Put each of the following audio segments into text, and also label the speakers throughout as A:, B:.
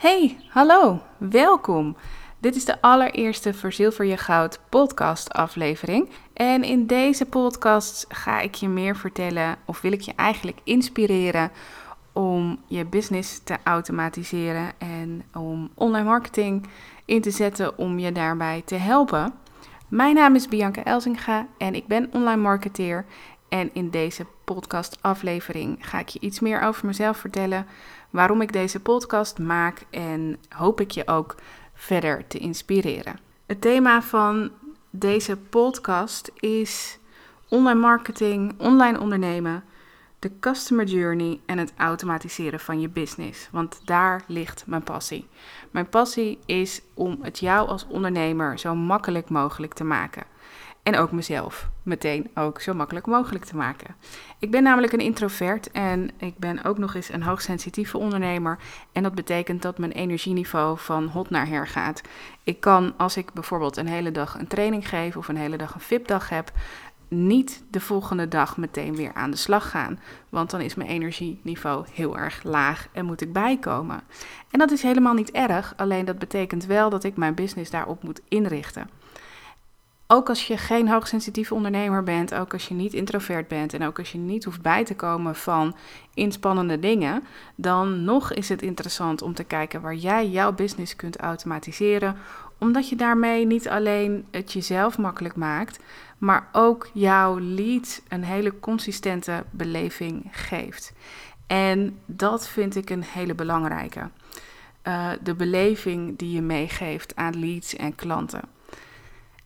A: Hey, hallo, welkom. Dit is de allereerste Verzilver je Goud podcast aflevering. En in deze podcast ga ik je meer vertellen, of wil ik je eigenlijk inspireren om je business te automatiseren en om online marketing in te zetten om je daarbij te helpen. Mijn naam is Bianca Elzinga en ik ben online marketeer. En in deze podcast aflevering ga ik je iets meer over mezelf vertellen waarom ik deze podcast maak en hoop ik je ook verder te inspireren. Het thema van deze podcast is online marketing, online ondernemen, de customer journey en het automatiseren van je business. Want daar ligt mijn passie. Mijn passie is om het jou als ondernemer zo makkelijk mogelijk te maken. En ook mezelf meteen ook zo makkelijk mogelijk te maken. Ik ben namelijk een introvert en ik ben ook nog eens een hoogsensitieve ondernemer. En dat betekent dat mijn energieniveau van hot naar her gaat. Ik kan, als ik bijvoorbeeld een hele dag een training geef of een hele dag een VIP-dag heb, niet de volgende dag meteen weer aan de slag gaan. Want dan is mijn energieniveau heel erg laag en moet ik bijkomen. En dat is helemaal niet erg, alleen dat betekent wel dat ik mijn business daarop moet inrichten. Ook als je geen hoogsensitieve ondernemer bent, ook als je niet introvert bent en ook als je niet hoeft bij te komen van inspannende dingen, dan nog is het interessant om te kijken waar jij jouw business kunt automatiseren, omdat je daarmee niet alleen het jezelf makkelijk maakt, maar ook jouw lead een hele consistente beleving geeft. En dat vind ik een hele belangrijke. Uh, de beleving die je meegeeft aan leads en klanten.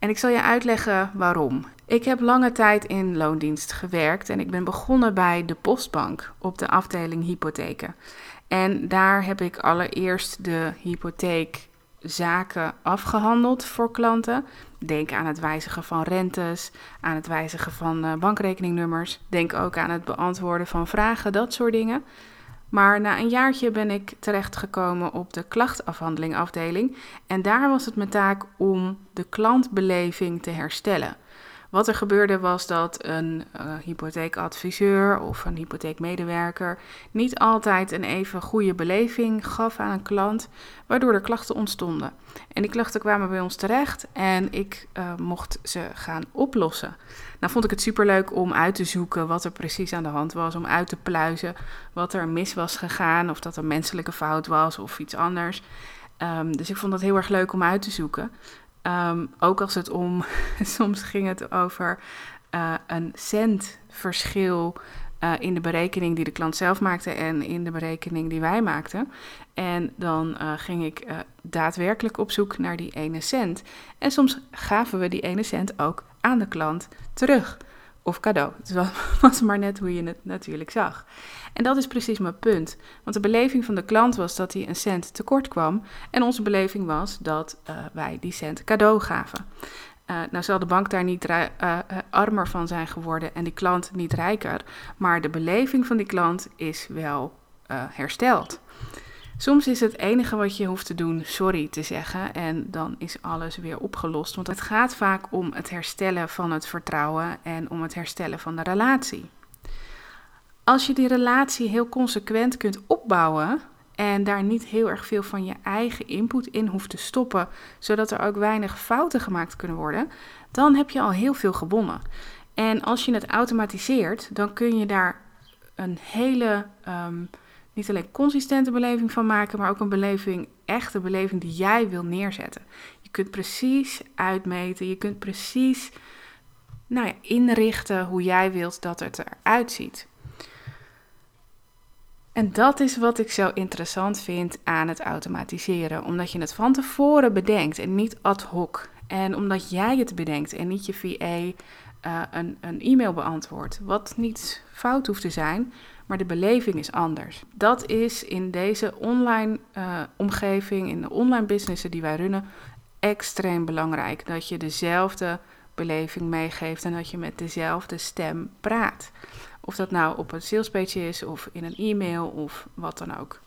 A: En ik zal je uitleggen waarom. Ik heb lange tijd in loondienst gewerkt en ik ben begonnen bij de Postbank op de afdeling hypotheken. En daar heb ik allereerst de hypotheekzaken afgehandeld voor klanten. Denk aan het wijzigen van rentes, aan het wijzigen van eh, bankrekeningnummers. Denk ook aan het beantwoorden van vragen, dat soort dingen. Maar na een jaartje ben ik terechtgekomen op de klachtafhandeling afdeling. En daar was het mijn taak om de klantbeleving te herstellen. Wat er gebeurde was dat een uh, hypotheekadviseur of een hypotheekmedewerker niet altijd een even goede beleving gaf aan een klant, waardoor er klachten ontstonden. En die klachten kwamen bij ons terecht en ik uh, mocht ze gaan oplossen. Nou vond ik het superleuk om uit te zoeken wat er precies aan de hand was, om uit te pluizen wat er mis was gegaan, of dat er menselijke fout was of iets anders. Um, dus ik vond dat heel erg leuk om uit te zoeken. Um, ook als het om, soms ging het over uh, een centverschil uh, in de berekening die de klant zelf maakte en in de berekening die wij maakten. En dan uh, ging ik daadwerkelijk op zoek naar die ene cent. En soms gaven we die ene cent ook aan de klant terug. Of cadeau. Het was maar net hoe je het natuurlijk zag. En dat is precies mijn punt. Want de beleving van de klant was dat hij een cent tekort kwam. En onze beleving was dat uh, wij die cent cadeau gaven. Uh, nou zal de bank daar niet uh, armer van zijn geworden en die klant niet rijker. Maar de beleving van die klant is wel hersteld. Soms is het enige wat je hoeft te doen sorry te zeggen en dan is alles weer opgelost. Want het gaat vaak om het herstellen van het vertrouwen en om het herstellen van de relatie. Als je die relatie heel consequent kunt opbouwen en daar niet heel erg veel van je eigen input in hoeft te stoppen, zodat er ook weinig fouten gemaakt kunnen worden, dan heb je al heel veel gewonnen. En als je het automatiseert, dan kun je daar een hele um, niet alleen consistente beleving van maken, maar ook een beleving, echte beleving die jij wil neerzetten. Je kunt precies uitmeten, je kunt precies nou ja, inrichten hoe jij wilt dat het eruit ziet. En dat is wat ik zo interessant vind aan het automatiseren, omdat je het van tevoren bedenkt en niet ad hoc. En omdat jij het bedenkt en niet je VA uh, een, een e-mail beantwoordt, wat niet fout hoeft te zijn, maar de beleving is anders. Dat is in deze online uh, omgeving, in de online businessen die wij runnen, extreem belangrijk. Dat je dezelfde beleving meegeeft en dat je met dezelfde stem praat. Of dat nou op een salespage is of in een e-mail of wat dan ook.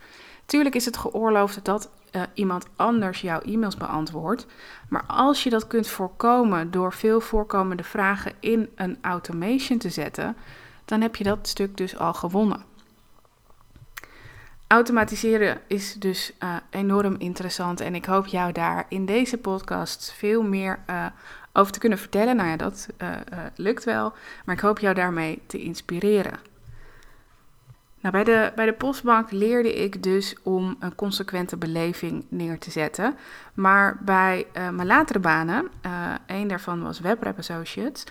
A: Tuurlijk is het geoorloofd dat uh, iemand anders jouw e-mails beantwoordt. Maar als je dat kunt voorkomen door veel voorkomende vragen in een automation te zetten, dan heb je dat stuk dus al gewonnen. Automatiseren is dus uh, enorm interessant en ik hoop jou daar in deze podcast veel meer uh, over te kunnen vertellen. Nou ja, dat uh, lukt wel, maar ik hoop jou daarmee te inspireren. Nou, bij, de, bij de postbank leerde ik dus om een consequente beleving neer te zetten. Maar bij mijn latere banen, een daarvan was WebRap Associates,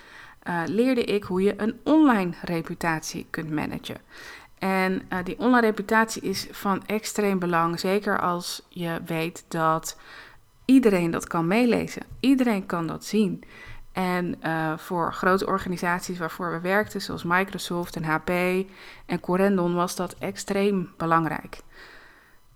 A: leerde ik hoe je een online reputatie kunt managen. En uh, die online reputatie is van extreem belang, zeker als je weet dat iedereen dat kan meelezen. Iedereen kan dat zien. En uh, voor grote organisaties waarvoor we werkten, zoals Microsoft en HP en Corendon, was dat extreem belangrijk.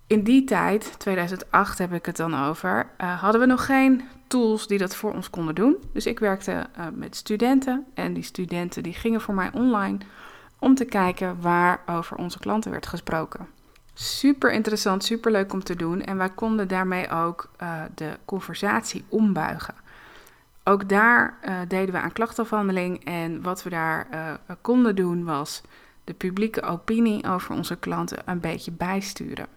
A: In die tijd, 2008 heb ik het dan over, uh, hadden we nog geen tools die dat voor ons konden doen. Dus ik werkte met studenten en die studenten die gingen voor mij online om te kijken waar over onze klanten werd gesproken. Super interessant, super leuk om te doen en wij konden daarmee ook de conversatie ombuigen. Ook daar uh, deden we aan klachtafhandeling en wat we daar uh, konden doen was de publieke opinie over onze klanten een beetje bijsturen.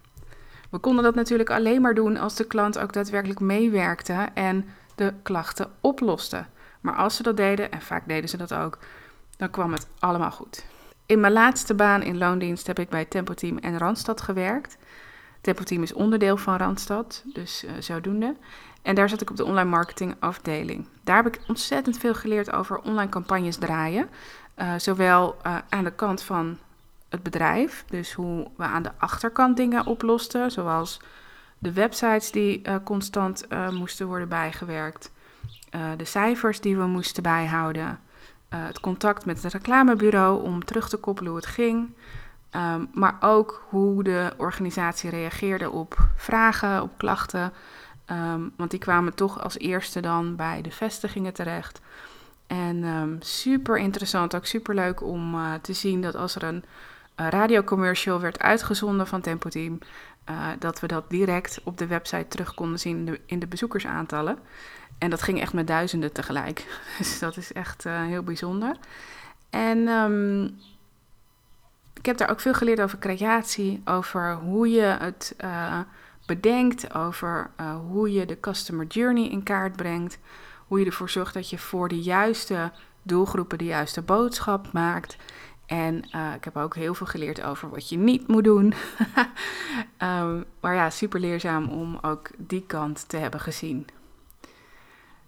A: We konden dat natuurlijk alleen maar doen als de klant ook daadwerkelijk meewerkte en de klachten oploste. Maar als ze dat deden, en vaak deden ze dat ook, dan kwam het allemaal goed. In mijn laatste baan in loondienst heb ik bij Tempo Team en Randstad gewerkt. Tempo Team is onderdeel van Randstad, dus uh, zodoende. En daar zat ik op de online marketing afdeling. Daar heb ik ontzettend veel geleerd over online campagnes draaien. Uh, zowel uh, aan de kant van het bedrijf, dus hoe we aan de achterkant dingen oplosten, zoals de websites die constant moesten worden bijgewerkt, de cijfers die we moesten bijhouden, het contact met het reclamebureau om terug te koppelen hoe het ging. Um, maar ook hoe de organisatie reageerde op vragen, op klachten. Um, want die kwamen toch als eerste dan bij de vestigingen terecht. En um, super interessant, ook super leuk om uh, te zien dat als er een uh, radiocommercial werd uitgezonden van Tempo Team, uh, dat we dat direct op de website terug konden zien in de, bezoekersaantallen. En dat ging echt met duizenden tegelijk. Dus dat is echt uh, heel bijzonder. En um, ik heb daar ook veel geleerd over creatie, over hoe je het bedenkt, over uh, hoe je de customer journey in kaart brengt, hoe je ervoor zorgt dat je voor de juiste doelgroepen de juiste boodschap maakt. En uh, ik heb ook heel veel geleerd over wat je niet moet doen. um, maar ja, super leerzaam om ook die kant te hebben gezien.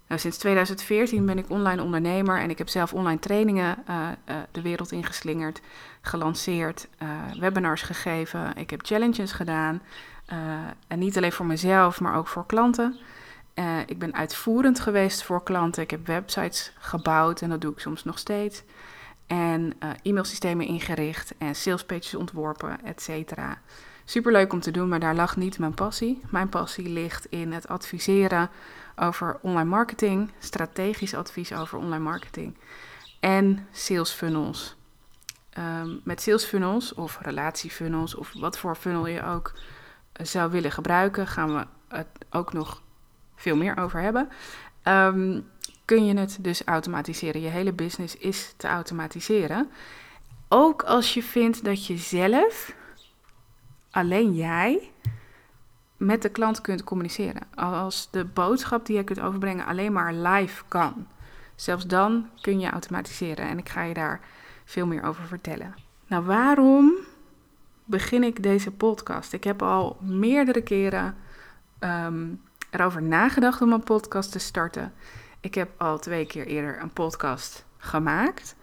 A: Nou, sinds 2014 ben ik online ondernemer en ik heb zelf online trainingen uh, uh, de wereld ingeslingerd, gelanceerd, uh, webinars gegeven. Ik heb challenges gedaan. en niet alleen voor mezelf, maar ook voor klanten. ik ben uitvoerend geweest voor klanten. Ik heb websites gebouwd en dat doe ik soms nog steeds. En e-mailsystemen ingericht en salespages ontworpen, et cetera. Super leuk om te doen, maar daar lag niet mijn passie. Mijn passie ligt in het adviseren over online marketing, strategisch advies over online marketing en sales funnels. Um, met sales funnels of relatiefunnels of wat voor funnel je ook zou willen gebruiken, gaan we het ook nog veel meer over hebben. Um, kun je het dus automatiseren. Je hele business is te automatiseren. Ook als je vindt dat je zelf, alleen jij, met de klant kunt communiceren. Als de boodschap die je kunt overbrengen alleen maar live kan. Zelfs dan kun je automatiseren. En ik ga je daar veel meer over vertellen. Nou, waarom begin ik deze podcast? Ik heb al meerdere keren um, erover nagedacht om een podcast te starten. Ik heb al twee keer eerder een podcast gemaakt.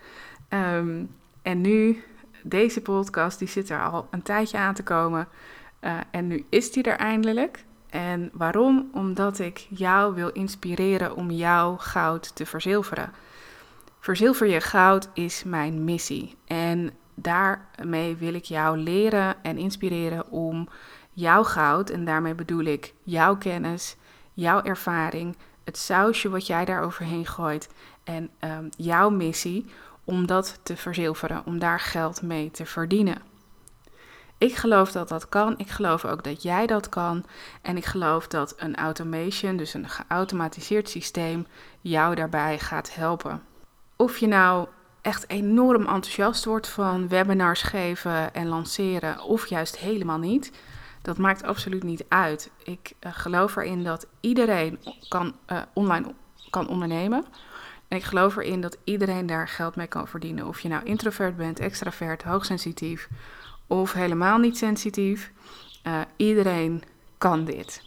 A: Um, en nu, deze podcast, die zit er al een tijdje aan te komen. Uh, en nu is die er eindelijk. En waarom? Omdat ik jou wil inspireren om jouw goud te verzilveren. Verzilver je goud is mijn missie. En daarmee wil ik jou leren en inspireren om jouw goud, en daarmee bedoel ik jouw kennis, jouw ervaring, het sausje wat jij daar overheen gooit en um, jouw missie, om dat te verzilveren, om daar geld mee te verdienen. Ik geloof dat dat kan. Ik geloof ook dat jij dat kan. En ik geloof dat een automation, dus een geautomatiseerd systeem, jou daarbij gaat helpen. Of je nou echt enorm enthousiast wordt van webinars geven en lanceren, of juist helemaal niet. Dat maakt absoluut niet uit. Ik uh, geloof erin dat iedereen kan, uh, online kan ondernemen. En ik geloof erin dat iedereen daar geld mee kan verdienen. Of je nou introvert bent, extravert, hoogsensitief of helemaal niet sensitief. Uh, iedereen kan dit.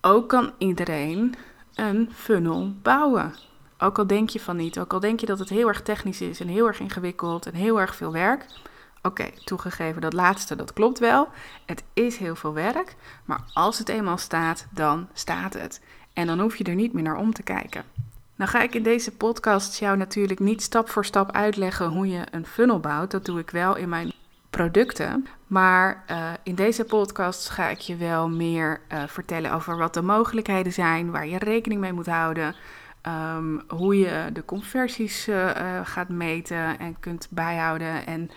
A: Ook kan iedereen een funnel bouwen. Ook al denk je van niet, ook al denk je dat het heel erg technisch is en heel erg ingewikkeld en heel erg veel werk. Oké, toegegeven, dat laatste, dat klopt wel. Het is heel veel werk, maar als het eenmaal staat, dan staat het. En dan hoef je er niet meer naar om te kijken. Nou ga ik in deze podcast jou natuurlijk niet stap voor stap uitleggen hoe je een funnel bouwt. Dat doe ik wel in mijn producten. Maar uh, in deze podcast ga ik je wel meer uh, vertellen over wat de mogelijkheden zijn, waar je rekening mee moet houden. Um, hoe je de conversies uh, gaat meten en kunt bijhouden en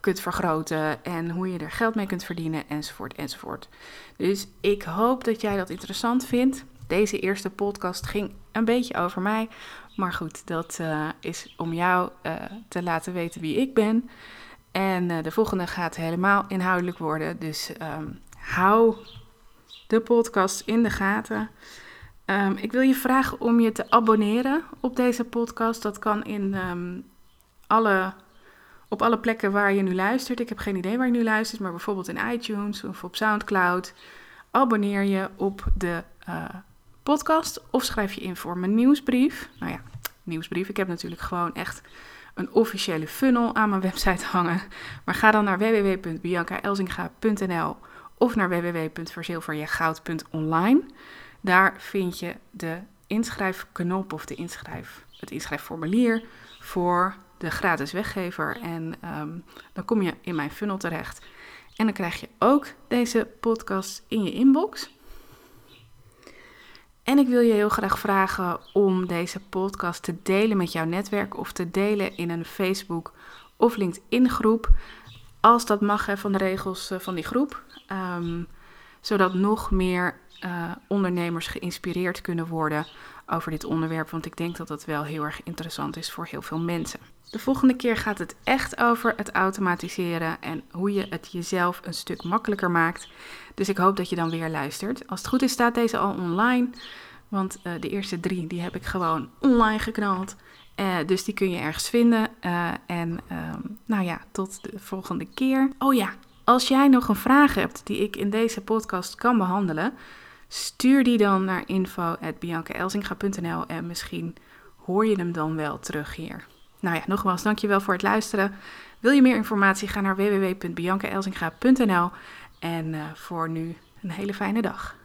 A: kunt vergroten en hoe je er geld mee kunt verdienen enzovoort enzovoort. Dus ik hoop dat jij dat interessant vindt. Deze eerste podcast ging een beetje over mij, maar goed, dat uh, is om jou uh, te laten weten wie ik ben. En uh, de volgende gaat helemaal inhoudelijk worden, dus um, hou de podcast in de gaten. Um, ik wil je vragen om je te abonneren op deze podcast. Dat kan in um, alle op alle plekken waar je nu luistert. Ik heb geen idee waar je nu luistert, maar bijvoorbeeld in iTunes of op SoundCloud. Abonneer je op de uh, podcast of schrijf je in voor mijn nieuwsbrief. Nou ja, nieuwsbrief. Ik heb natuurlijk gewoon echt een officiële funnel aan mijn website hangen. Maar ga dan naar www.biancaelzinga.nl of naar www.verzilverjegoud.online. Daar vind je de inschrijfknop of de inschrijf, het inschrijfformulier voor de gratis weggever. En um, dan kom je in mijn funnel terecht. En dan krijg je ook deze podcast in je inbox. En ik wil je heel graag vragen om deze podcast te delen met jouw netwerk of te delen in een Facebook of LinkedIn groep. Als dat mag hè, van de regels uh, van die groep. Um, zodat nog meer uh, ondernemers geïnspireerd kunnen worden over dit onderwerp. Want ik denk dat dat wel heel erg interessant is voor heel veel mensen. De volgende keer gaat het echt over het automatiseren en hoe je het jezelf een stuk makkelijker maakt. Dus ik hoop dat je dan weer luistert. Als het goed is, staat deze al online. Want uh, de eerste drie die heb ik gewoon online geknald. Uh, dus die kun je ergens vinden. En um, nou ja, tot de volgende keer. Oh ja, als jij nog een vraag hebt die ik in deze podcast kan behandelen, stuur die dan naar info.biancaelzinga.nl en misschien hoor je hem dan wel terug hier. Nou ja, nogmaals, dankjewel voor het luisteren. Wil je meer informatie, ga naar www.biancaelzinga.nl en uh, voor nu een hele fijne dag.